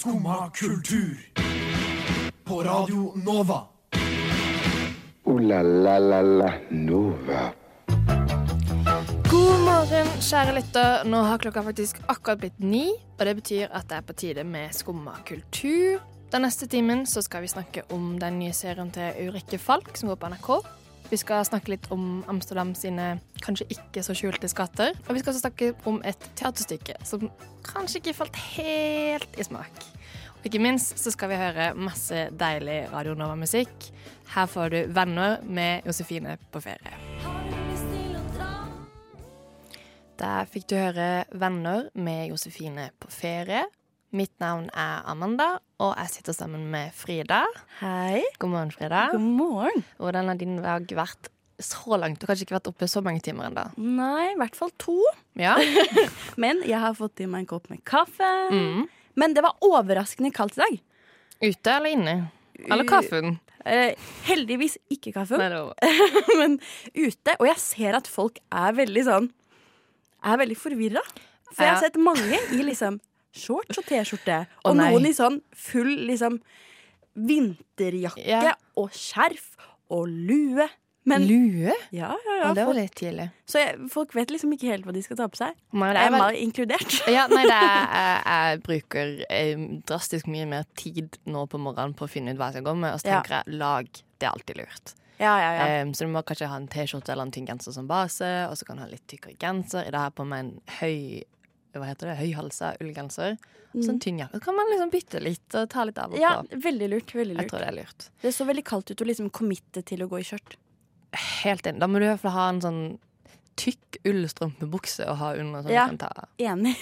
Skumma kultur. På Radio Nova. O-la-la-la-la Nova. God morgen, kjære lytter. Nå har klokka faktisk akkurat blitt ni, og det betyr at det er på tide med Skumma kultur. Den neste timen så skal vi snakke om den nye serien til Ulrikke Falk som går på NRK. Vi skal snakke litt om Amsterdam sine kanskje ikke så skjulte skatter. Og vi skal også snakke om et teaterstykke som kanskje ikke falt helt i smak. Og ikke minst så skal vi høre masse deilig Radio Nova-musikk. Her får du Venner med Josefine på ferie. Der fikk du høre Venner med Josefine på ferie. Mitt navn er Amanda, og jeg sitter sammen med Frida. Hei. God morgen, Frida. God morgen. Hvordan har din dag vært så langt? Du har kanskje ikke vært oppe så mange timer ennå? Nei, i hvert fall to. Ja? Men jeg har fått i meg en kopp med kaffe. Mm. Men det var overraskende kaldt i dag. Ute eller inne? Eller kaffen? Uh, heldigvis ikke kaffen, Nei, men ute. Og jeg ser at folk er veldig sånn Er veldig forvirra. For jeg har sett mange i liksom shorts og T-skjorte. Og oh, noen i sånn full liksom vinterjakke Ja. og skjerf og lue. Men Lue? ja, ja, Ja, ja. det var litt tidlig. så jeg, folk vet liksom ikke helt hva de skal ta på seg. Men det er Emma vel- inkludert. Ja, nei, det er, jeg, jeg bruker drastisk mye mer tid nå på morgenen på å finne ut hva jeg skal gå med, og så Ja. tenker jeg lag, det er alltid lurt. Ja, ja, ja. Um, så du må kanskje ha en T-skjorte eller en tynn genser som base, og så kan du ha litt tykkere genser. I dag har jeg på meg en høy hva heter det, høyhalsa ullgenser. Og så en tynn jakke. Kan man liksom bytte litt og ta litt av og på? ja, veldig lurt. veldig Jeg tror det er lurt. Det så veldig kaldt ut å liksom committe til å gå i skjørt. Helt enig. Da må du i hvert fall ha en sånn tykk ullstrømpebukse å ha under. Sånn Ja. du kan ta. Enig.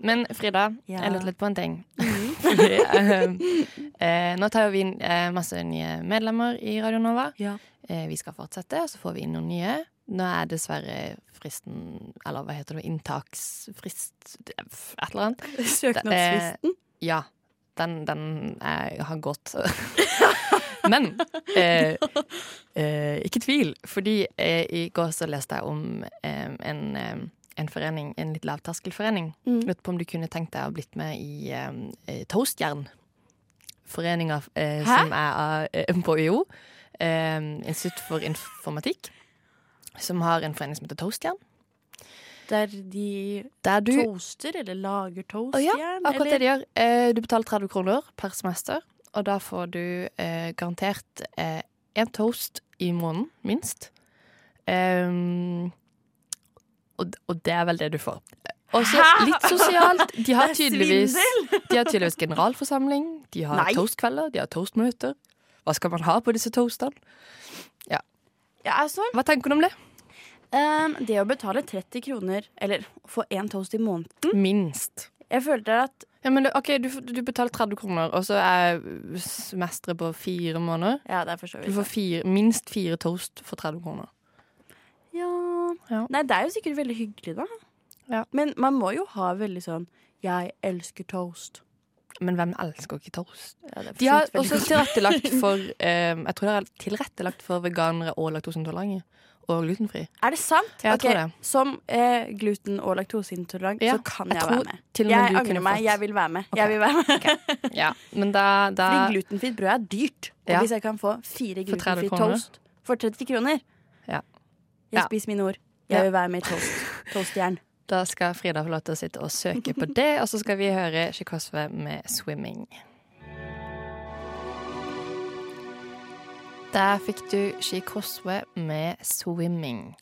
Men Frida, Ja. jeg lurte litt på en ting. Mm. eh, eh, nå tar vi inn eh, masse nye medlemmer i Radio Nova. Ja. Eh, vi skal fortsette, og så får vi inn noen nye. Nå er dessverre fristen Eller hva heter det? Inntaksfrist Et eller annet. Søknadsfristen. Ja. Den, den er, har gått. Men eh, eh, ikke tvil, fordi eh, i går så leste jeg om eh, en, eh, en forening, en litt lavterskelforening. Mm. Lurte på om du kunne tenkt deg å blitt med i eh, eh, Toastjern. Foreninga eh, som er av, eh, på UiO. Eh, Institutt for informatikk. Som har en forening som heter Toastjern. Der de Der du toaster eller lager toastjern? Ja, akkurat eller? det de gjør. Eh, du betaler 30 kroner per semester, og da får du eh, garantert én toast i måneden, minst. Ehm, og, og det er vel det du får. Og så litt sosialt. De har tydeligvis, de har tydeligvis generalforsamling, de har Nei. toastkvelder, de har toastmøter. Hva skal man ha på disse toastene? Ja, altså, Hva tenker du om det? Um, det å betale 30 kroner, eller få én toast i måneden Minst. Jeg følte at Ja, men OK, du, du betaler 30 kroner, og så er semesteret på fire måneder. Ja, det er for så Du får fire, minst fire toast for 30 kroner. Ja. Ja. Nei, det er jo sikkert veldig hyggelig, da. Ja. Men man må jo ha veldig sånn 'jeg elsker toast'. Men hvem elsker ikke toast? Ja, De har også tilrettelagt for um, Jeg tror det er tilrettelagt for veganere og laktoseintolerante. Og glutenfri. Er det sant? Ja, jeg Ok, tror det. Som eh, gluten- og laktoseintolerant Ja, så kan jeg jeg, være med. Jeg angrer meg. fått. Jeg vil være med. Okay. Jeg vil være med. Ja, men da, da Fordi glutenfritt brød er dyrt. Og hvis jeg kan få fire For 30 glutenfri toast for 30 kroner Ja. Jeg spiser mine ord. Jeg vil være med i toast. Toastjern. Da skal Frida få lov til å sitte og søke på det, og så skal vi høre Sjikosve med 'Swimming'. Der fikk du Sjikosve med 'Swimming'.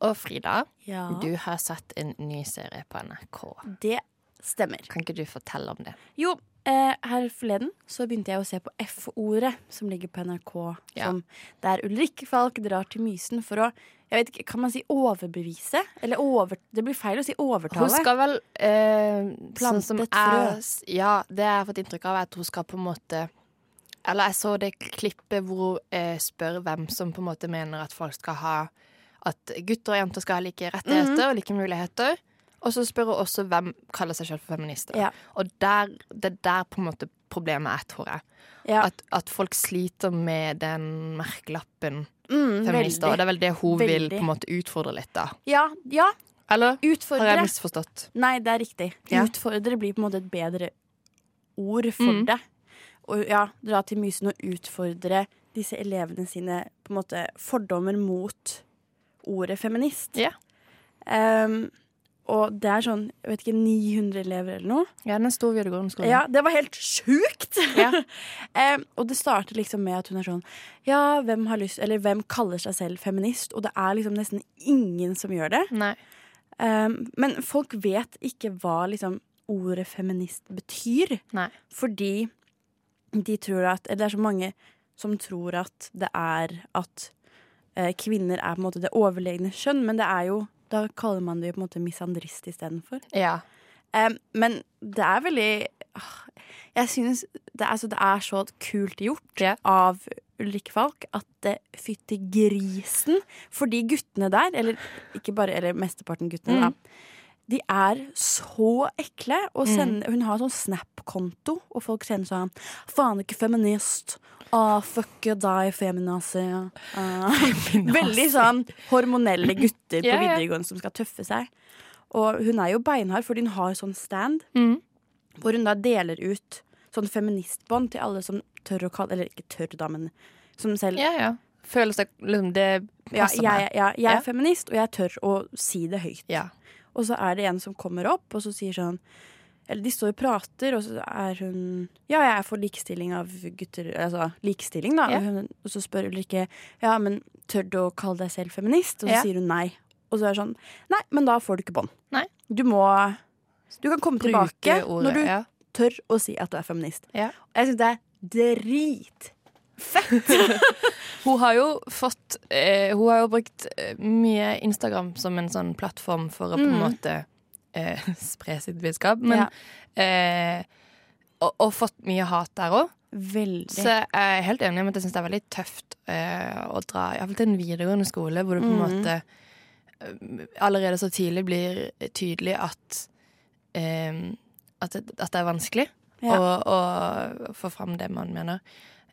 Og Frida, Ja. du har sett en ny serie på NRK. Det stemmer. Kan ikke du fortelle om det? Jo, eh, her forleden så begynte jeg å se på F-ordet som ligger på NRK. Ja. Som, der Ulrikke Falk drar til Mysen for å jeg vet ikke, Kan man si overbevise? Eller over, det blir feil å si overtale. Hun skal vel eh, sånn et frø. Ja, det jeg har fått inntrykk av, er at hun skal på en måte Eller jeg så det klippet hvor hun eh, spør hvem som på en måte mener at folk skal ha At gutter og jenter skal ha like rettigheter Mhm. og like muligheter. Og så spør hun også hvem kaller seg selv for feminister. Ja. Og der, det er der på en måte problemet er, tror jeg. ja. At, at folk sliter med den merkelappen mm, feminister. Og det er vel det hun vil på en måte utfordre litt, da. Ja, ja, Eller utfordre. har jeg misforstått? Nei, det er riktig. Utfordre blir på en måte et bedre ord for Mm. det. Og ja, dra til Mysen og utfordre disse elevene sine på en måte fordommer mot ordet feminist. Ja. Ehm, og det er sånn, jeg vet ikke, 900 elever eller noe. Ja, den store videregående skolen. Ja, det var helt sjukt! Ja. Em, og det starter liksom med at hun er sånn Ja, hvem har lyst Eller hvem kaller seg selv feminist? Og det er liksom nesten ingen som gjør det. Nei. Em, men folk vet ikke hva liksom ordet feminist betyr. Nei. Fordi de tror at Eller det er så mange som tror at det er at eh, kvinner er på en måte det overlegne kjønn, men det er jo Da kaller man det jo på en måte misandrist istedenfor. Ja. Um, men det er veldig ah, Jeg synes det er, så, det er så kult gjort Ja. av Ulrikke Falk at det fytti grisen For de guttene der, eller ikke bare, eller mesteparten guttene, Mm. da. De er så ekle. Og sender, Hun har sånn Snap-konto, og folk sender sånn 'Faen, ikke feminist'. Ah, fuck deg, feminazi. Ah. Veldig sånn hormonelle gutter på yeah, yeah. videregående som skal tøffe seg. Og hun er jo beinhard, fordi hun har sånn stand Mm. hvor hun da deler ut sånn feministbånd til alle som tør å kalle Eller ikke tør, da, men som selv yeah, yeah. Føles det liksom Det ja, jeg, meg. ja, jeg er feminist, og jeg tør å si det høyt. Ja. Og så er det en som kommer opp og så sier sånn Eller de står og prater, og så er hun Ja, jeg er for likestilling av gutter Altså likestilling, da. Og, hun, og så spør Ulrikke Ja, men tør du å kalle deg selv feminist? Og så Ja. sier hun nei. Og så er det sånn Nei, men da får du ikke bånd. Du må Du kan komme tilbake ordet. når du ja. tør å si at du er feminist. Ja. Og jeg syns det er drit. Hun har jo fått eh, Hun har jo brukt eh, mye Instagram som en sånn plattform for å på en Mm. måte eh, spre sitt budskap. Men Ja. eh, og, og fått mye hat der òg. Veldig. Så jeg er helt enig med at jeg syns det er veldig tøft eh, å dra iallfall til en videregående skole hvor det på en Mm. måte eh, allerede så tidlig blir tydelig at at, det, at det er vanskelig Ja. å, å få fram det man mener.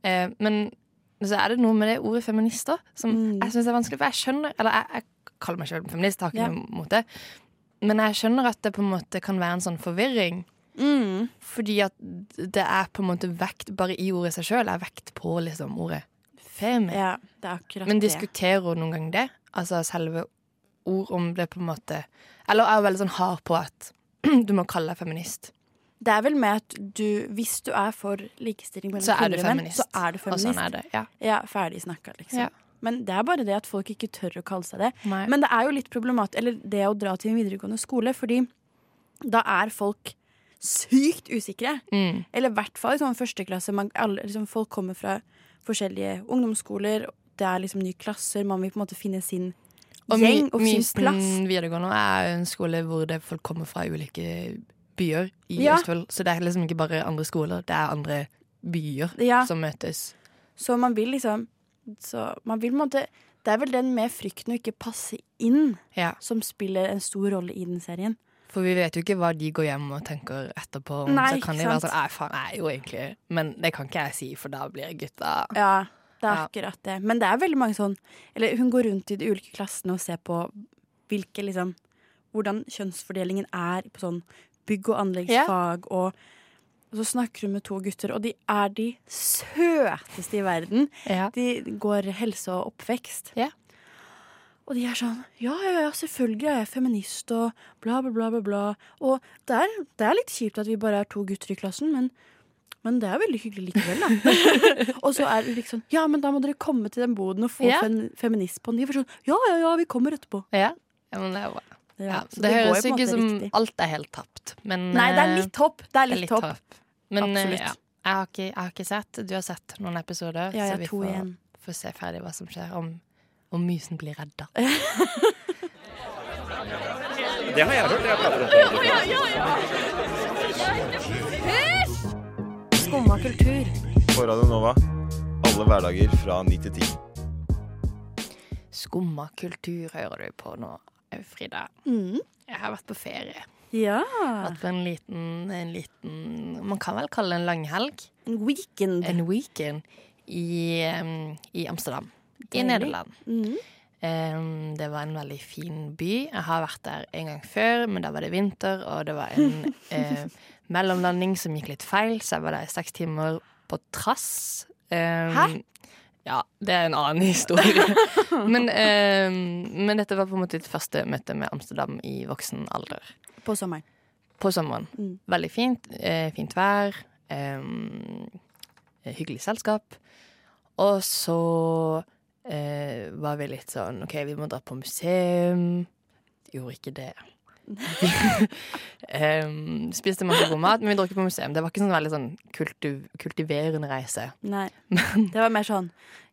Eh, men så er det noe med det ordet feminister som Mm. jeg syns er vanskelig. For jeg skjønner Eller jeg, jeg kaller meg selv feminist, har ikke Ja. noe mot det. Men jeg skjønner at det på en måte kan være en sånn forvirring. Mm. Fordi at det er på en måte vekt Bare i ordet seg sjøl er vekt på liksom ordet femi. Ja, det akkurat Men diskuterer hun noen gang det? Altså selve ord om det på en måte Eller er hun veldig sånn hard på at du må kalle deg feminist? Det er vel med at du, hvis du er for likestilling mellom Så er kvinner og menn, så er du Og feminist. sånn er det. Ja. Ja, ferdig snakka, liksom. Ja. Men det er bare det at folk ikke tør å kalle seg det. Nei. Men det er jo litt problematisk, eller det å dra til en videregående skole, fordi da er folk sykt usikre. mm. Eller i hvert fall i sånn første klasse. Man, alle, liksom, folk kommer fra forskjellige ungdomsskoler. Det er liksom nye klasser. Man vil på en måte finne sin Og gjeng og sin plass. Mysen plass. videregående er jo en skole hvor det folk kommer fra ulike byer i Ja. Østfold. Så det er liksom ikke bare andre skoler, det er andre byer Ja. som møtes. Så man vil liksom så man vil måte Det er vel den med frykten å ikke passe inn Ja. som spiller en stor rolle i den serien. For vi vet jo ikke hva de går hjem og tenker etterpå. Nei, så kan de ikke være sant. sånn Nei, faen, jeg er jo egentlig Men det kan ikke jeg si, for da blir jeg gutta. Ja, det er akkurat det. Men det er veldig mange sånn Eller hun går rundt i de ulike klassene og ser på hvilke liksom Hvordan kjønnsfordelingen er på sånn bygg- og anleggsfag. Og, og så snakker hun med to gutter, og de er de søteste i verden. Ja. De går helse og oppvekst. Ja. Og de er sånn Ja, ja, ja, selvfølgelig er jeg feminist og bla, bla, bla, bla. bla. Og det er, det er litt kjipt at vi bare er to gutter i klassen, men, men det er veldig hyggelig likevel, da. og så er Ulrik sånn Ja, men da må dere komme til den boden og få Ja. fem, feminist på den. De er sånn Ja, ja, ja, vi kommer etterpå. Ja. ja, men det er bra. Ja, Ja, så det, går høres ikke som riktig. alt er helt tapt, men Nei, det er eh, litt hopp. Det er det er litt hopp. hopp. Men eh, Absolutt. ja. Jeg har, ikke, jeg har ikke sett. Du har sett noen episoder, Ja, så vi får, får se ferdig hva som skjer. Om, om mysen blir redda. Det har jeg hørt. Jeg prater om det. Skumma kultur. På Radio Nova. Alle hverdager fra ni til ti. Skumma kultur hører du på nå, Frida. Mm. Jeg har vært på ferie. Ja. Vært på en liten, en liten Man kan vel kalle det en langhelg. En weekend. En weekend i, um, i Amsterdam. I Nederland. Mm. Um, det var en veldig fin by. Jeg har vært der en gang før, men da var det vinter, og det var en uh, mellomlanding som gikk litt feil, så jeg var der i seks timer på trass. Um, Hæ? Ja, det er en annen historie. men, eh, men dette var på en måte ditt første møte med Amsterdam i voksen alder. På sommeren. På sommeren. Mm. Veldig fint. Eh, fint vær. Eh, hyggelig selskap. Og så eh, var vi litt sånn OK, vi må dra på museum. Gjorde ikke det. Em, spiste masse god mat, men vi dro ikke på museum. Det var ikke sånn veldig sånn kultiv kultiverende reise. Nei. Det var mer sånn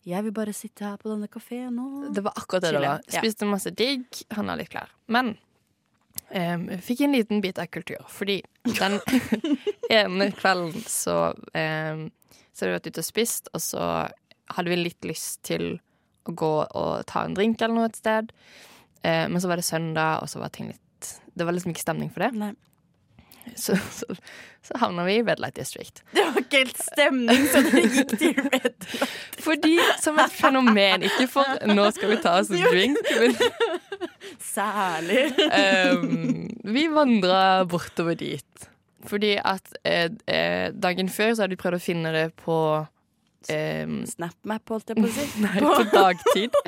Jeg vil bare sitte her på denne kafeen og Det var akkurat det det var. var. ja. Spiste masse digg, handla litt klær. Men um, fikk en liten bit av kultur. Fordi den ene kvelden så um, Så hadde vi vært ute og spist, og så hadde vi litt lyst til å gå og ta en drink eller noe et sted. Eh, men så var det søndag, og så var ting litt Det var liksom ikke stemning for det. Nei. Så, så, så havna vi i Red Light District. Det var ikke helt stemning, så dere gikk til Red Light Fordi som et fenomen, ikke for 'nå skal vi ta oss en drink', men Særlig. Um, vi vandra bortover dit. Fordi at eh, eh, dagen før så hadde vi prøvd å finne det på eh, Snapmap, holdt jeg på å si. Nei, på dagtid.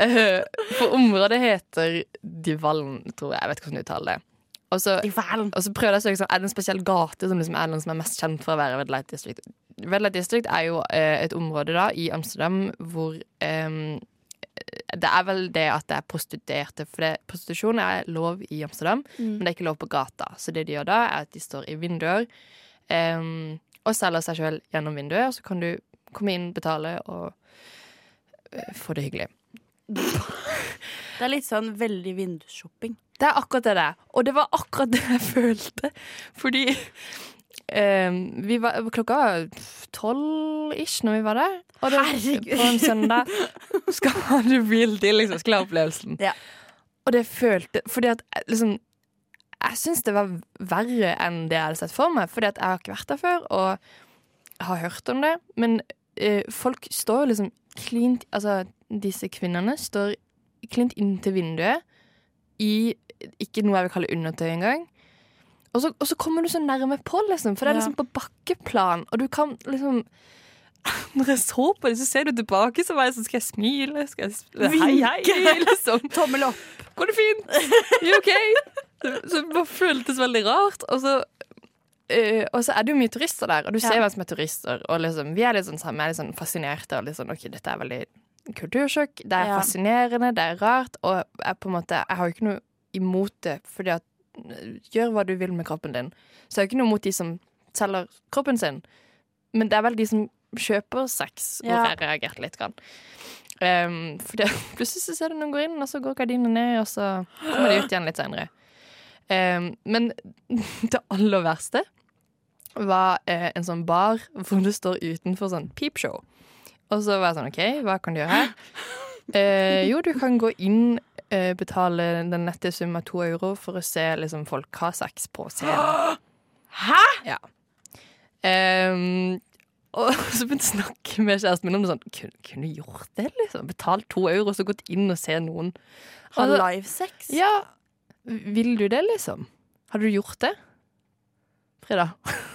Eh, for området heter Divalen, tror jeg. Jeg vet ikke hvordan du uttaler det. Og så, og så prøvde jeg å søke sånn, er det en spesiell gate som liksom er den som er mest kjent for å være Red Light District. Red Light District er jo eh, et område da i Amsterdam hvor eh, det er vel det at det er prostituerte. For det, prostitusjon er lov i Amsterdam, men det er ikke lov på gata. Så det de gjør da, er at de står i vinduer eh, og selger seg sjøl gjennom vinduet. Og så kan du komme inn, betale og eh, få det hyggelig. Det er litt sånn veldig vindusshopping. Det er akkurat det det er. Og det var akkurat det jeg følte. Fordi em, vi var, klokka var tolv ish når vi var der. Og det, Herregud. på en søndag skal ha det real deal, liksom. Skal ha opplevelsen. Ja. Og det følte Fordi at liksom Jeg syns det var verre enn det jeg hadde sett for meg. Fordi at jeg har ikke vært der før, og har hørt om det. Men eh, folk står jo liksom klint Altså, disse kvinnene står klint inntil vinduet i ikke noe jeg vil kalle undertøy engang. Og så, og så kommer du så nærme på, liksom, for det er liksom på bakkeplan, og du kan liksom Når jeg så på det, så ser du tilbake, så var jeg sånn Skal jeg smile? Skal jeg smile, Hei, hei, liksom. Tommel opp. Går det fint? You OK? Så, så det bare føltes veldig rart. Og så, eh, og så er det jo mye turister der, og du ser Ja. hvem som er turister. Og liksom, vi er litt sånn sammen, er litt sånn fascinerte. Og litt sånn, ok, dette er veldig kultursjokk. Det er Ja. fascinerende, det er rart. Og jeg, på en måte, jeg har jo ikke noe imot det, fordi at eh, gjør hva du vil med kroppen din. Så jeg har ikke noe imot de som selger kroppen sin, men det er vel de som kjøper sex, hvor Ja. jeg reagerte litt. Grann. Um, for det, plutselig så ser du noen gå inn, og så går gardinene ned, og så kommer de ut igjen litt senere. Um, men det aller verste var eh, en sånn bar hvor du står utenfor sånn peepshow. Og så var jeg sånn OK, hva kan du gjøre her? Eh, jo, du kan gå inn, eh, betale den nette sum av to euro for å se liksom, folk ha sex på scenen. Hæ?! Ja. Ehm, og så begynte jeg å snakke med kjæresten min om det sånn Kunne, kunne du gjort det, liksom? Betalt to euro og så gått inn og se noen. Ha Altså, livesex? ja, vil du det, liksom? Hadde du gjort det? Frida.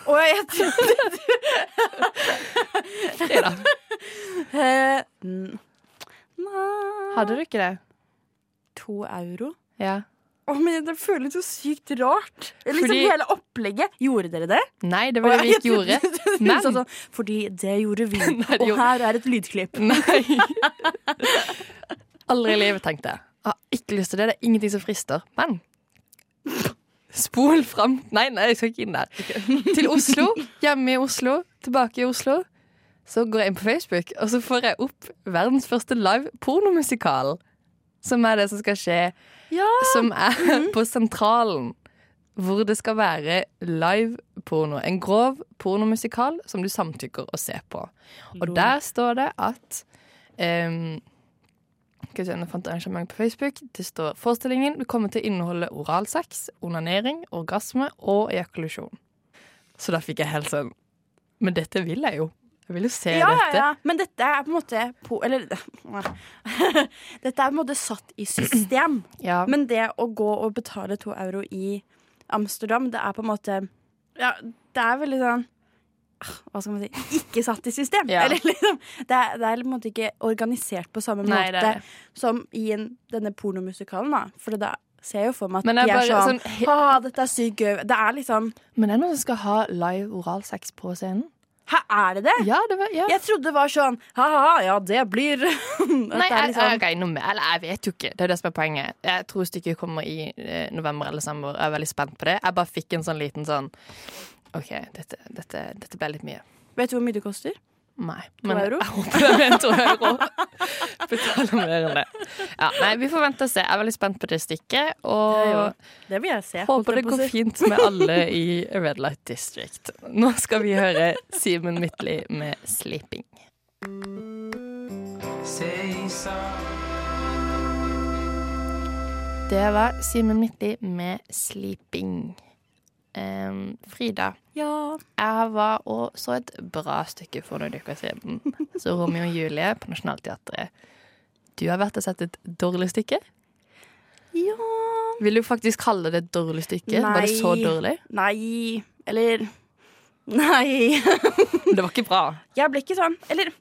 Å, jeg trodde Frida. Eh, Hadde du ikke det? To euro? Ja. Å, men Det føles jo sykt rart. Liksom Fordi- Hele opplegget. Gjorde dere det? Nei, det var det vi ikke gjorde. Men- sånn, fordi det gjorde vi. Nei, det og her er et lydklipp. Nei. Aldri i livet, tenkte. Jeg har ikke lyst til det. Det er ingenting som frister. Men spol fram Nei, nei, jeg skal ikke inn der. Til Oslo. Hjemme i Oslo. Tilbake i Oslo. Så går jeg inn på Facebook, og så får jeg opp verdens første live pornomusikal. Som er det som skal skje. Ja. Som er på Sentralen. Hvor det skal være live porno. En grov pornomusikal som du samtykker å se på. Og der står det at um, Nå fant arrangement på Facebook. Det står forestillingen vil komme til å inneholde oralsex, onanering, orgasme og ejakulasjon. Så da fikk jeg helt sånn Men dette vil jeg jo. Jeg vil jo se Ja, ja, dette. ja. Men dette er på en måte på, Eller Dette er på en måte satt i system. Ja. Men det å gå og betale to euro i Amsterdam, det er på en måte Ja, det er veldig sånn Hva skal man si Ikke satt i system. Ja. Eller liksom det er, det er på en måte ikke organisert på samme Nei, måte det det. som i en, denne pornomusikalen, da. For da ser jeg jo for meg at det de er bare sånn sånn ah, dette er sykt gøy. Det er liksom Men det er noen som skal ha live oralsex på scenen? Hæ, er det det? Ja, det var, ja. Jeg trodde det var sånn ha-ha, ja, det blir Nei, det er liksom- med Eller jeg vet jo ikke. Det er det som er poenget. Jeg tror stykket kommer i eh, november eller desember. Jeg er veldig spent på det. Jeg bare fikk en sånn liten sånn OK, dette, dette, dette ble litt mye. Vet du hvor mye det koster? Nei. To euro? jeg håper det mer to euro. Betaler mer enn det. Ja, nei, vi får vente og se. Jeg er veldig spent på det stykket. Og Det vil jeg se. håper det går fint med alle i Red Light District. Nå skal vi høre Simen Midtly med 'Sleeping'. Det var Simen Midtly med 'Sleeping'. Em, Frida, Ja. jeg var og så et bra stykke for noen uker siden. Så Romeo og Julie på Nationaltheatret. Du har vært og sett et dårlig stykke? ja Vil du faktisk kalle det et dårlig stykke? Var det så dårlig? Nei. Eller Nei. Det var ikke bra. Jeg ble ikke sånn. Eller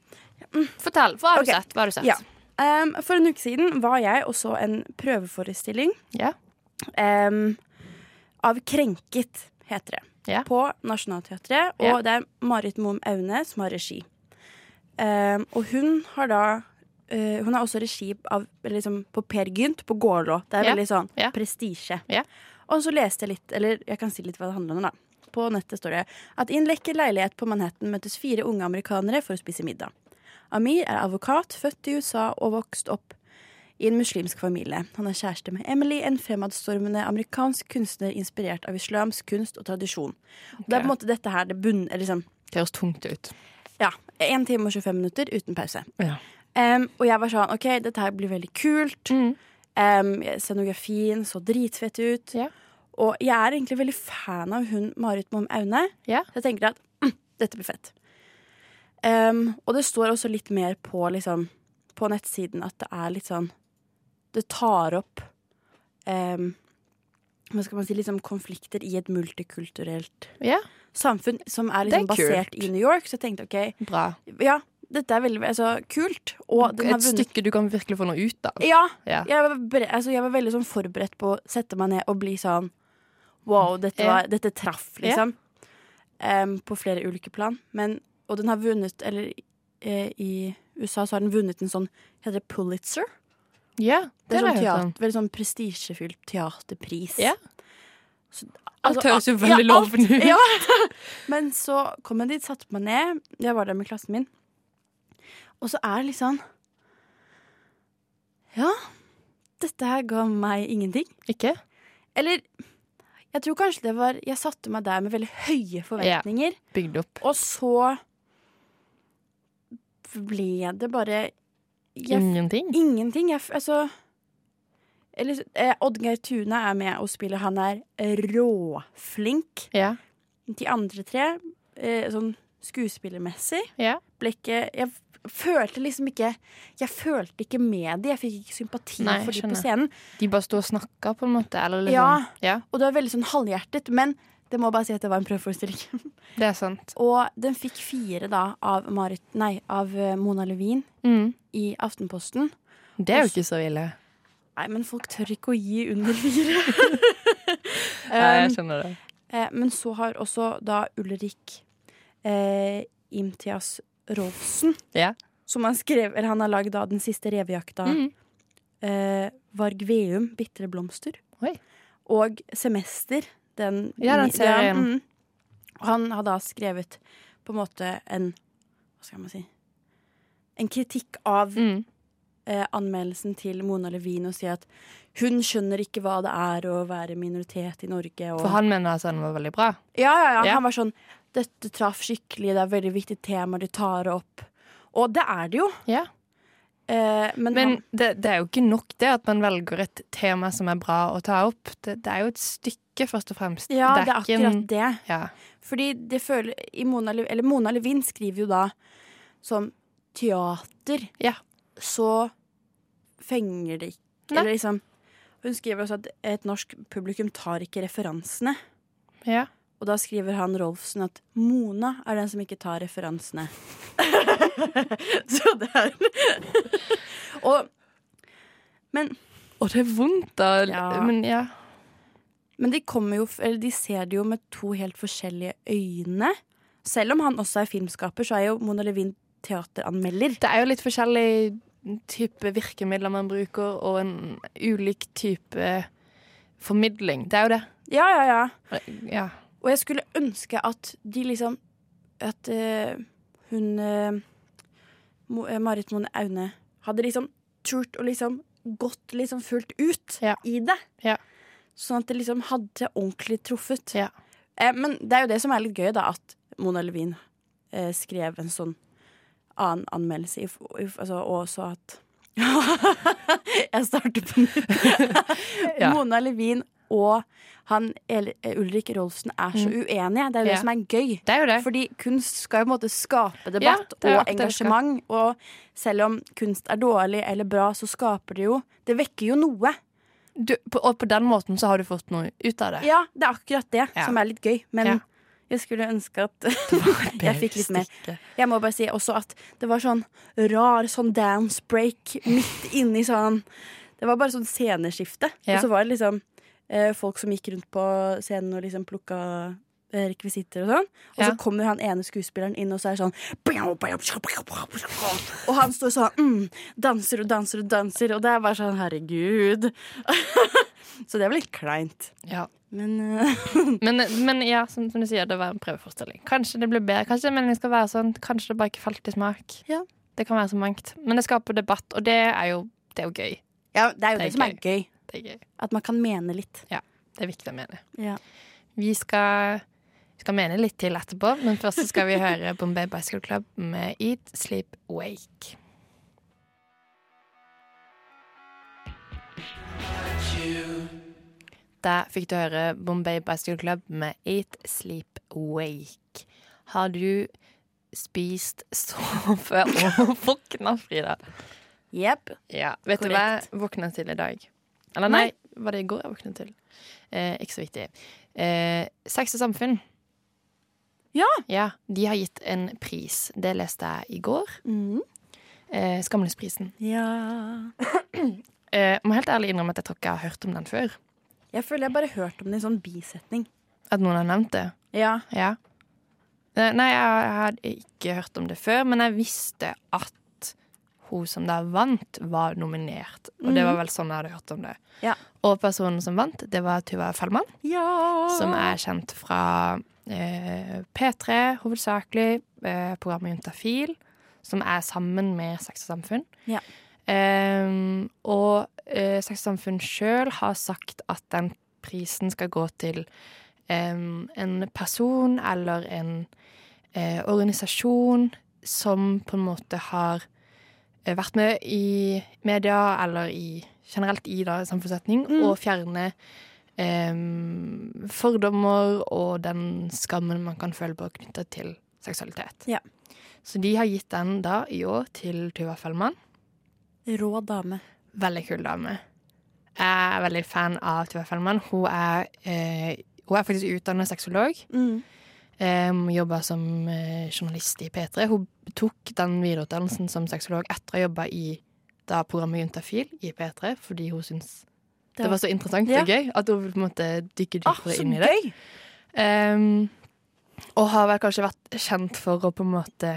Fortell. Hva har du sett? Hva har du sett? Ja. Um, For en uke siden var jeg og så en prøveforestilling Ja. em, av Krenket, heter det. Ja. På Nationaltheatret. Og Ja. det er Marit Moum Aune som har regi. Um, og hun har da uh, Hun har også regi av, liksom, på Per Gynt på Gålå. Det er Ja. veldig sånn prestisje. Og så leste jeg litt, eller jeg kan si litt hva det handler om. da På nettet står det at i en lekker leilighet på Manhattan møtes fire unge amerikanere for å spise middag. Amir er advokat, født i USA og vokst opp i en muslimsk familie. Han er kjæreste med Emily, en fremadstormende amerikansk kunstner inspirert av islamsk kunst og tradisjon. Okay. Det er på en måte dette her det bunn... Liksom, Det høres tungt ut. ja, 1 time og 25 minutter uten pause. Ja. Um, og jeg var sånn OK, dette her blir veldig kult. Mm. Um, scenografien så dritfett ut. Ja. Og jeg er egentlig veldig fan av hun Marit Mom Aune. Ja. Så jeg tenker at mm, dette blir fett. Um, og det står også litt mer på, liksom, på nettsiden at det er litt sånn Det tar opp um, hva skal man si, liksom konflikter i et multikulturelt yeah. samfunn som er liksom er basert kult. i New York. Så jeg tenkte OK, Bra. ja, dette er veldig altså, kult. Et vunnet stykke du kan virkelig få noe ut av. Ja, Yeah. jeg var, altså, jeg var veldig sånn forberedt på å sette meg ned og bli sånn Wow, dette, var, dette traff, liksom. Em, på flere ulike plan. Men, og den har vunnet Eller eh, i USA så har den vunnet en sånn Heter det Pulitzer? Ja, Det er har sånn teater, om. veldig sånn prestisjefylt teaterpris. Ja. Så, Alt altså, høres jo veldig ja, lovende ut. Ja. Men så kom jeg dit, satte meg ned. Jeg var der med klassen min. Og så er det litt sånn Ja, dette her ga meg ingenting. Ikke? Eller jeg tror kanskje det var Jeg satte meg der med veldig høye forventninger, Bygd opp. og så ble det bare jeg, Ingenting? Ingenting. Jeg, altså eller, eh, Oddgeir Tune er med og spiller. Han er råflink. Ja. De andre tre, eh, sånn skuespillermessig, ja. ble ikke Jeg følte liksom ikke Jeg følte ikke med de. Jeg fikk ikke sympati Nei, for de på scenen. De bare sto og snakka, på en måte? Eller liksom Ja. ja. Og det var veldig sånn halvhjertet. Men det må bare si at det var en prøveforestilling. Det er sant. Og den fikk fire da av, Marit, nei, av eh, Mona Levin Mm. i Aftenposten. Det er jo ikke så ille. Nei, men folk tør ikke å gi under fire. Nei, jeg um, skjønner det. eh, men så har også da Ulrik eh, Imtias Rolfsen, yeah. som han skrev Eller han har lagd da den siste revejakta. Mm. Eh, Varg Veum, 'Bitre blomster'. Oi. Og 'Semester'. Den, Ja, den serien. mm. Og han har da skrevet på en måte en Hva skal man si En kritikk av Mm. eh, anmeldelsen til Mona Levin og sier at hun skjønner ikke hva det er å være minoritet i Norge. Og For han mener altså den var veldig bra? ja, ja, ja, Ja. Han var sånn Dette traff skikkelig, det er veldig viktig tema de tar opp. Og det er det jo. Ja. Eh, men Men han, det, det er jo ikke nok det at man velger et tema som er bra å ta opp. Det, det er jo et stykke, først og fremst. ja, det er akkurat det. Ja. Fordi det føler i Mona, eller Mona Levin skriver jo da som teater, Ja. så fenger det ikke Eller liksom Hun skriver også at et norsk publikum tar ikke referansene. Ja. Og da skriver han Rolfsen at Mona er den som ikke tar referansene. så det er Og Men Og det er vondt, da. Ja. Men ja. Men de, kommer jo, eller de ser det jo med to helt forskjellige øyne. Selv om han også er filmskaper, så er jo Mona Levin teateranmelder. Det er jo litt forskjellig type virkemidler man bruker, og en ulik type formidling. Det er jo det. Ja, ja, ja. Ja. Og jeg skulle ønske at de liksom At uh, hun uh, Marit Mone Aune hadde liksom turt å liksom gått liksom fullt ut Ja. i det. Ja. Sånn at det liksom hadde ordentlig truffet. Ja. Eh, men det er jo det som er litt gøy, da, at Mona Levin eh, skrev en sånn annen anmeldelse, altså, og også at Jeg starter på nytt. Mona Levin og han Ulrik Rolfsen er så uenige. Det er jo Ja. det som er gøy. Det er. Fordi kunst skal jo på en måte skape debatt er og engasjement. Og selv om kunst er dårlig eller bra, så skaper det jo Det vekker jo noe. Du, på, og på den måten så har du fått noe ut av det. Ja, det er akkurat det Ja. som er litt gøy. Men Ja. jeg skulle ønske at jeg fikk litt mer. Jeg må bare si også at det var sånn rar sånn dance break midt inni sånn Det var bare sånn sceneskifte. Ja. Og så var det liksom folk som gikk rundt på scenen og liksom plukka eh, rekvisitter og sånn. Og Ja. så kommer han ene skuespilleren inn, og så er sånn Og han står sånn mm, danser og danser og danser, og det er bare sånn herregud. så det var litt kleint. Ja. Men eh, Men, men ja, som, som du sier, det var en prøveforestilling. Kanskje det blir bedre. Kanskje meningen skal være sånn. Kanskje det bare ikke falt i smak. Ja. Det kan være så mangt. Men det skaper debatt, og det er jo, det er jo gøy. ja, det er jo Det det, er som er gøy. Det er gøy. At man kan mene litt. Ja, Det er viktig å mene. Ja. Vi skal, skal mene litt til etterpå, men først skal vi høre Bombay Bicycle Club med Eat, Sleep, Wake. Der fikk du høre Bombay Bicycle Club med Eat, Sleep, Wake. Har du spist, sovet og våkna, Frida? Jepp. Ja. Vet Korrekt. du hva jeg våkna til i dag? Eller nei, var det i går jeg våknet til? Eh, ikke så viktig. Eh, Sex og samfunn. Ja. Ja, De har gitt en pris. Det leste jeg i går. Mm. Eh, Skamløsprisen. Ja. Eh, må helt ærlig innrømme at jeg tror ikke jeg har hørt om den før. Jeg føler jeg bare har hørt om den i sånn bisetning. At noen har nevnt det. Ja. Ja. Eh, Nei, jeg, jeg hadde ikke hørt om det før, men jeg visste at hun som da vant, var nominert. Og det var vel sånn jeg hadde hørt om det. Ja. Og personen som vant, det var Tuva Fellmann, Ja. som er kjent fra eh, P3 hovedsakelig, eh, programmet Juntafil, som er sammen med Sex og Samfunn. Ja. Ehm, og eh, Sex og Samfunn sjøl har sagt at den prisen skal gå til em, en person eller en eh, organisasjon som på en måte har vært med i media eller i, generelt i da, samfunnssetning, Mm. og fjerne um, fordommer og den skammen man kan føle på knyttet til seksualitet. Ja. Så de har gitt den da i år til Tuva Fellmann. Rå dame. Veldig kul dame. Jeg er veldig fan av Tuva Fellmann. Hun er, eh, hun er faktisk utdannet sexolog. Mm. Um, Jobba som eh, journalist i P3. Hun tok den videreutdannelsen som sexolog etter å ha jobba i da programmet Juntafil i P3, fordi hun syntes det, var- var så interessant Ja. og gøy at hun på en måte dykke Ah, dypere ah, inn i det. Um, og har vel kanskje vært kjent for å på en måte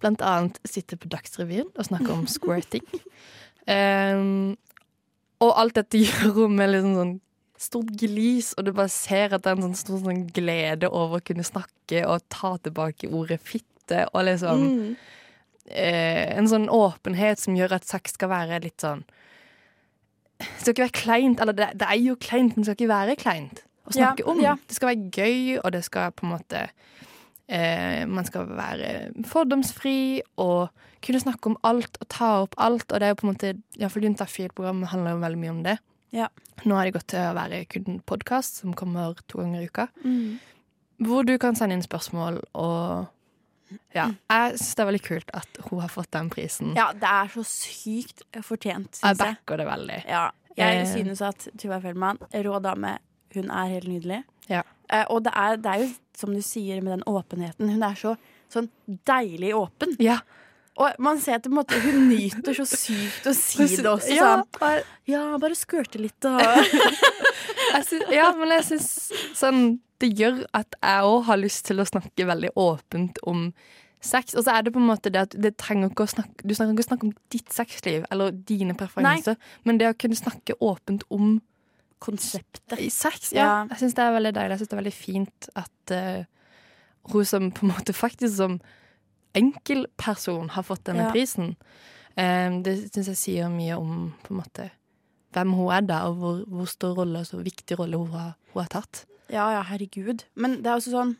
blant annet sitte på Dagsrevyen og snakke om squirting. Um, og alt dette gjør hun med liksom sånn stort glis, og du bare ser at det er en sånn stor sånn glede over å kunne snakke og ta tilbake ordet fitte, og liksom Mm. eh, en sånn åpenhet som gjør at sex skal være litt sånn Det skal ikke være kleint. Eller det, det er jo kleint, men det skal ikke være kleint å Ja, snakke om. ja. Det skal være gøy, og det skal på en måte eh, Man skal være fordomsfri og kunne snakke om alt og ta opp alt. Og det er jo på en måte Iallfall Juntafil-programmet handler jo veldig mye om det. Ja. Nå har det gått til å være kun podkast, som kommer to ganger i uka. Mm. Hvor du kan sende inn spørsmål og Ja, jeg syns det er veldig kult at hun har fått den prisen. Ja, det er så sykt fortjent, jeg syns jeg. backer det veldig. Ja, jeg Eh. synes at Tuva Fellmann, rå dame, hun er helt nydelig. Ja. Eh, og det er, det er jo som du sier med den åpenheten. Hun er så sånn deilig åpen. Ja. Og man ser at måte, hun nyter så sykt å si det også. Ja, bare, ja bare skørte litt og syns- ja, men jeg syns sånn Det gjør at jeg òg har lyst til å snakke veldig åpent om sex. Og så er det på en måte det at det snakke, du trenger ikke å snakke om ditt sexliv eller dine preferanser, men det å kunne snakke åpent om konseptet. i sex. Ja. Ja. Jeg syns det er veldig deilig. Jeg syns det er veldig fint at uh, hun som på en måte faktisk som enkeltperson har fått denne Ja. prisen. Um, det syns jeg sier mye om på en måte hvem hun er da, og hvor, hvor stor rolle og så viktig rolle hun har, hun har tatt. Ja, ja, herregud. Men det er også sånn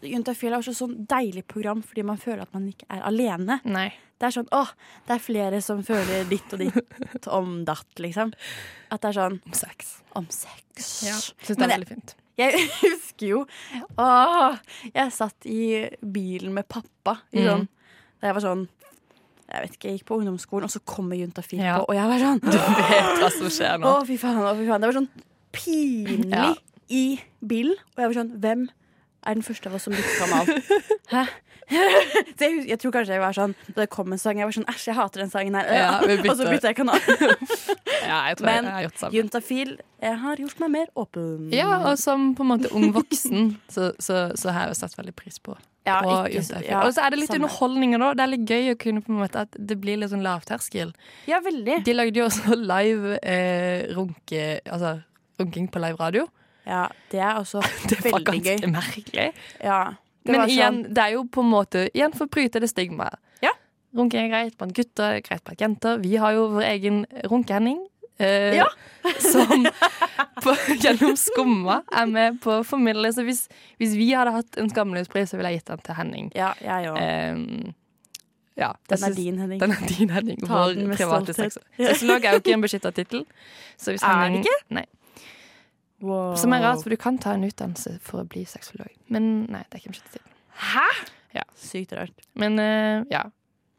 Juntafil er også sånn deilig program fordi man føler at man ikke er alene. Nei. Det er sånn åh, det er flere som føler ditt og ditt om datt, liksom. At det er sånn Om sex. om sex. Ja. Syns det er veldig fint. Jeg husker jo å, jeg satt i bilen med pappa i Mm. sånn, da jeg var sånn Jeg vet ikke, jeg gikk på ungdomsskolen, og så kommer Juntafil Ja. på, og jeg var sånn Du vet hva som skjer nå. Å, fy faen, å, fy faen. Det var sånn pinlig Ja. i bilen. Og jeg var sånn Hvem er den første av oss som bytter kanal? Hæ? Så jeg, jeg tror kanskje jeg var sånn Da det kom en sang, jeg var sånn Æsj, jeg hater den sangen her. Ja, og så bytter. bytta jeg kanal. Ja, jeg tror Men jeg har gjort sammen. Juntafil jeg har gjort meg mer åpen. Ja, og som på en måte ung voksen, så, så, så har jeg jo satt veldig pris på Ja, ja, og så er det litt underholdninger da. Det er litt gøy å kunne på en måte at det blir litt sånn lavterskel. Ja, veldig. De lagde jo også live eh, runke, altså, runking på live radio. Ja, det er også Det var ganske merkelig. Ja, Men sånn... igjen, det er jo på en måte Igjen for å bryte det stigmaet. Ja. Runking er greit blant gutter, greit blant jenter. Vi har jo vår egen runkehending. Eh, Ja. som på, gjennom Skumma er med på å formidle. Så hvis, hvis vi hadde hatt en skamløspris, så ville jeg gitt den til Henning. Ja, jeg òg. Eh, ja, Den er din, Henning. Den er din, Henning. Vår private sexolog. Sexolog er jo ikke en beskytta tittel. Er det ikke? Nei. Wow. Som er rart, for du kan ta en utdannelse for å bli sexolog. Men nei, det er ikke til. beskytta Ja. Hæ? Sykt rart. Men uh, ja.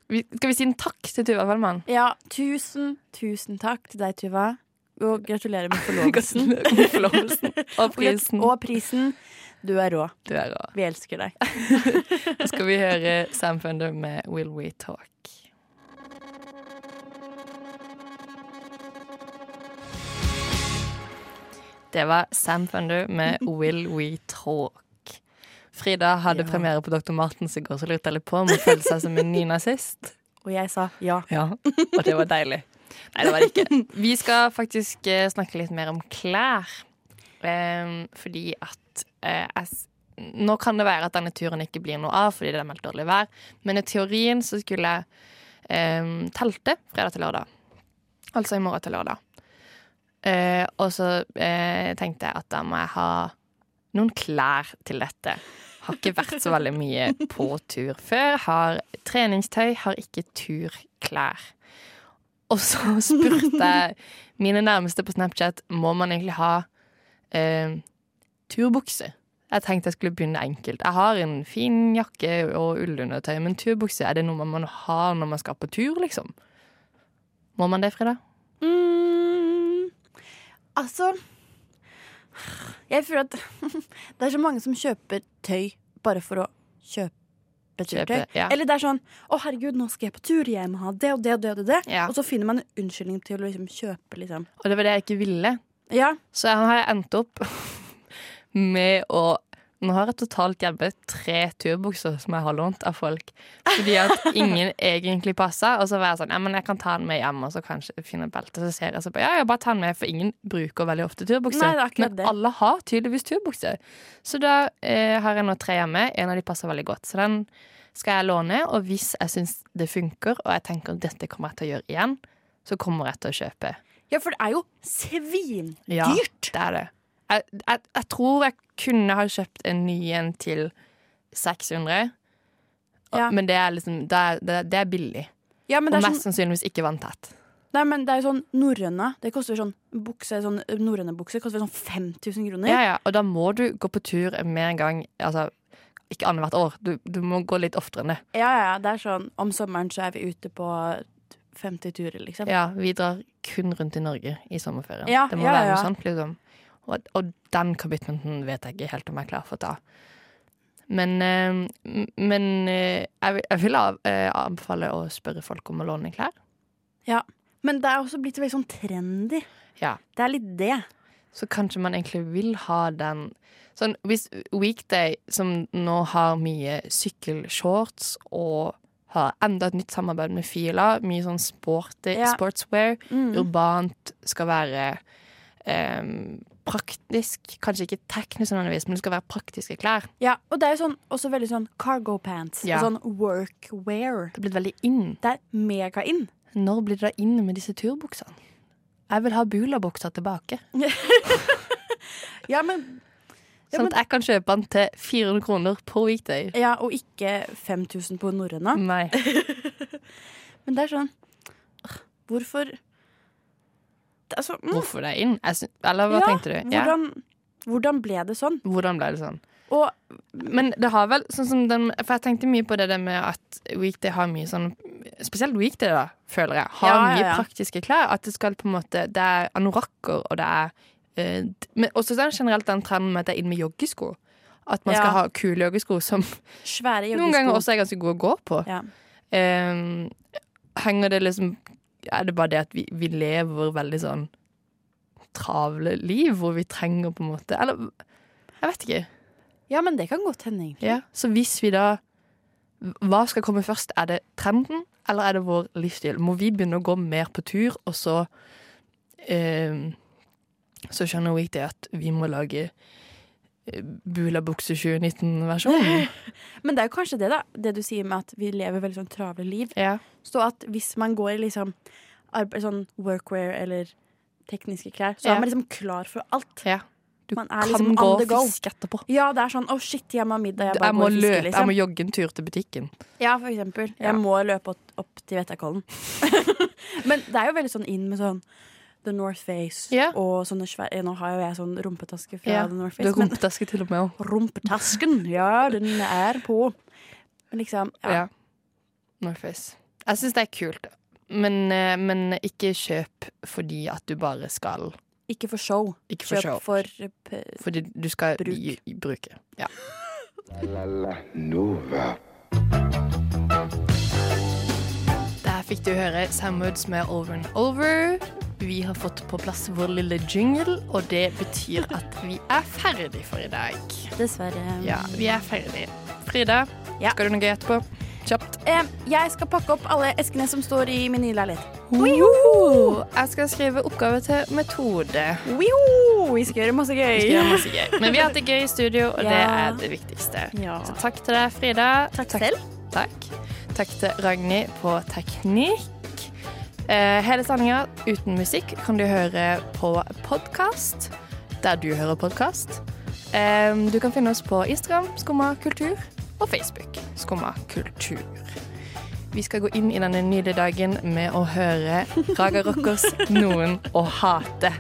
Vi, skal vi si en takk til Tuva Fellmann? Ja, tusen, tusen takk til deg, Tuva. Og gratulerer med forlovelsen. Med forlovelsen og prisen. Og prisen. Du er rå. Du er rå. Vi elsker deg. Nå skal vi høre Sam Funder med Will We Talk. Det var Sam Funder med Will We Talk. Frida hadde Ja. premiere på Dr. Martens i går, så lurte jeg litt på om hun følte seg som en ny nazist. Og jeg sa ja. Ja, og det var deilig. Nei, det var det ikke. Vi skal faktisk eh, snakke litt mer om klær. Um, fordi at uh, jeg, Nå kan det være at denne turen ikke blir noe av fordi det er meldt dårlig vær, men i teorien så skulle jeg em, telte fredag til lørdag. Altså i morgen til lørdag. Eh, og så uh, tenkte jeg at da må jeg ha noen klær til dette. Har ikke vært så veldig mye på tur før. Har treningstøy, har ikke turklær. Og så spurte jeg mine nærmeste på Snapchat må man egentlig ha uh, turbukse. Jeg tenkte jeg skulle begynne enkelt. Jeg har en fin jakke og ullundertøy, men turbukse, er det noe man må ha når man skal på tur, liksom? Må man det, Frida? Mm, altså Jeg føler at det er så mange som kjøper tøy bare for å kjøpe turtøy. Ja. Eller det er sånn 'Å, herregud, nå skal jeg på tur. Jeg må ha det og det og det.' Og det, Ja. og så finner man en unnskyldning til å liksom kjøpe, liksom. Og det var det jeg ikke ville. Ja. Så har jeg endt opp med å Nå har jeg totalt hjemme tre turbukser som jeg har lånt av folk. Fordi at ingen egentlig passer. Og så var jeg sånn, ja, men jeg kan ta den med hjem og så kanskje finne et belte. Så ser jeg så på, ja, jeg bare ta den med, for ingen bruker veldig ofte turbukse. Nei, det er akkurat men det. alle har tydeligvis turbukser. Så da eh, har jeg nå tre hjemme. En av de passer veldig godt. Så den skal jeg låne, og hvis jeg syns det funker, og jeg tenker at dette kommer jeg til å gjøre igjen, så kommer jeg til å kjøpe. ja, for det er jo svindyrt. Ja, det er det. Jeg, jeg, jeg tror jeg kunne ha kjøpt en ny en til 600. Ja. Men det er liksom Det er, det er, billig. Ja, men Og er mest sånn, sannsynligvis ikke vanntett. nei, men det er jo sånn norrøne. Det koster sånn bukse, sånn norrøne bukser koster sånn 5000 kroner. Ja, ja, og da må du gå på tur med en gang Altså ikke annethvert år. Du, du må gå litt oftere enn det. Ja, ja, det er sånn om sommeren så er vi ute på 50 turer, liksom. Ja, vi drar kun rundt i Norge i sommerferien. Ja, det må ja, være noe sånt, liksom. Og, og den commitmenten vet jeg ikke helt om jeg er klar for å ta. Men, eh, men eh, jeg, vil- jeg vil av, eh, anbefale å spørre folk om å låne klær. Ja. Men det er også blitt veldig sånn trendy. Ja. Det er litt det. Så kanskje man egentlig vil ha den Sånn, Hvis Weekday, som nå har mye sykkelshorts og har enda et nytt samarbeid med Fila, mye sånn sporty, Ja. sportswear, Mm. urbant, skal være em, praktisk. Kanskje ikke teknisk, nødvendigvis, men det skal være praktiske klær. Ja, og det er jo sånn, også veldig sånn cargo pants. Ja. Sånn workwear. Det er blitt veldig in. Det er mega in. Når blir det da inn med disse turbuksene? Jeg vil ha Bula-buksa tilbake. Ja, men, Sånn at jeg kan kjøpe den til 400 kroner på Weekday. ja, og ikke 5000 på Norrøna. Nei. Men det er sånn Hvorfor er mm, Hvorfor det er inn? Jeg syn- Eller hva Ja, tenkte du? Ja. hvordan, hvordan ble det sånn? Hvordan ble det sånn? Og Men det har vel sånn som den For jeg tenkte mye på det der med at Weekday har mye sånn Spesielt Weekday, da, føler jeg. Har Ja, mye ja. praktiske klær. At det skal på en måte Det er anorakker, og det er d- Men også den generelt den trenden med at det er inn med joggesko. At man skal ha kule joggesko som joggesko. noen ganger også er ganske gode å gå på. Eh, henger det liksom Er det bare det at vi, vi lever veldig sånn travle liv, hvor vi trenger på en måte Eller jeg vet ikke. ja, men det kan godt hende, egentlig. Ja, så hvis vi da Hva skal komme først? Er det trenden, eller er det vår livsstil? Må vi begynne å gå mer på tur, og så eh, Så skjønner Weekday at vi må lage eh, Bula bukse 2019-versjon. Men det er jo kanskje det, da. Det du sier med at vi lever veldig sånn travle liv. Ja. Så at hvis man går i liksom sånn workwear eller tekniske klær, så Ja. er man liksom klar for alt. ja. Du Man kan liksom gå og fiske etterpå. Ja, det er sånn 'Å, shit, jeg må ha middag'. Jeg Jeg må fisker, løpe, jeg liksom. må jogge en tur til butikken. Ja, for eksempel. Jeg må løpe opp til Vettakollen. Men det er jo veldig sånn inn med sånn The North Face yeah. og sånne svære Nå har jo jeg sånn rumpetaske fra Ja, The North Du har rumpetaske til og med òg. Rumpetasken, ja, den er på. Men liksom ja. Ja. Northface. Jeg syns det er kult, men, eh, men ikke kjøp fordi at du bare skal Ikke for show. Ikke for Kjøp show. for eh, Fordi du skal Bruk. bruke. Ja. La la Nova. Der fikk du høre Samwoods med Over and Over. Vi har fått på plass vår lille jingle, og det betyr at vi er ferdig for i dag. Dessverre. Ja, vi er ferdig. Frida, Ja. skal du noe gøy etterpå? Kjapt. Eh, jeg skal pakke opp alle eskene som står i min nye leilighet. Wiho! Jeg skal skrive oppgave til metode. Wiho! Vi skal gjøre masse Vi gøy. skal gjøre masse gøy. Men vi har hatt det gøy i studio, og det er det viktigste. Ja. Så takk til deg, Frida. Takk selv. Takk. Takk til Ragnhild på teknikk. Eh, hele sendinga uten musikk kan du høre på podkast, der du hører podkast. Eh, du kan finne oss på Instagram, Skumma kultur, og Facebook, Skumma kultur. Vi skal gå inn i denne nydelige dagen med å høre Raga Rockers 'Noen å hate'.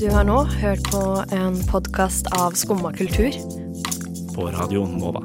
Du har nå hørt på en podkast av Skumma kultur. på radioen Nova.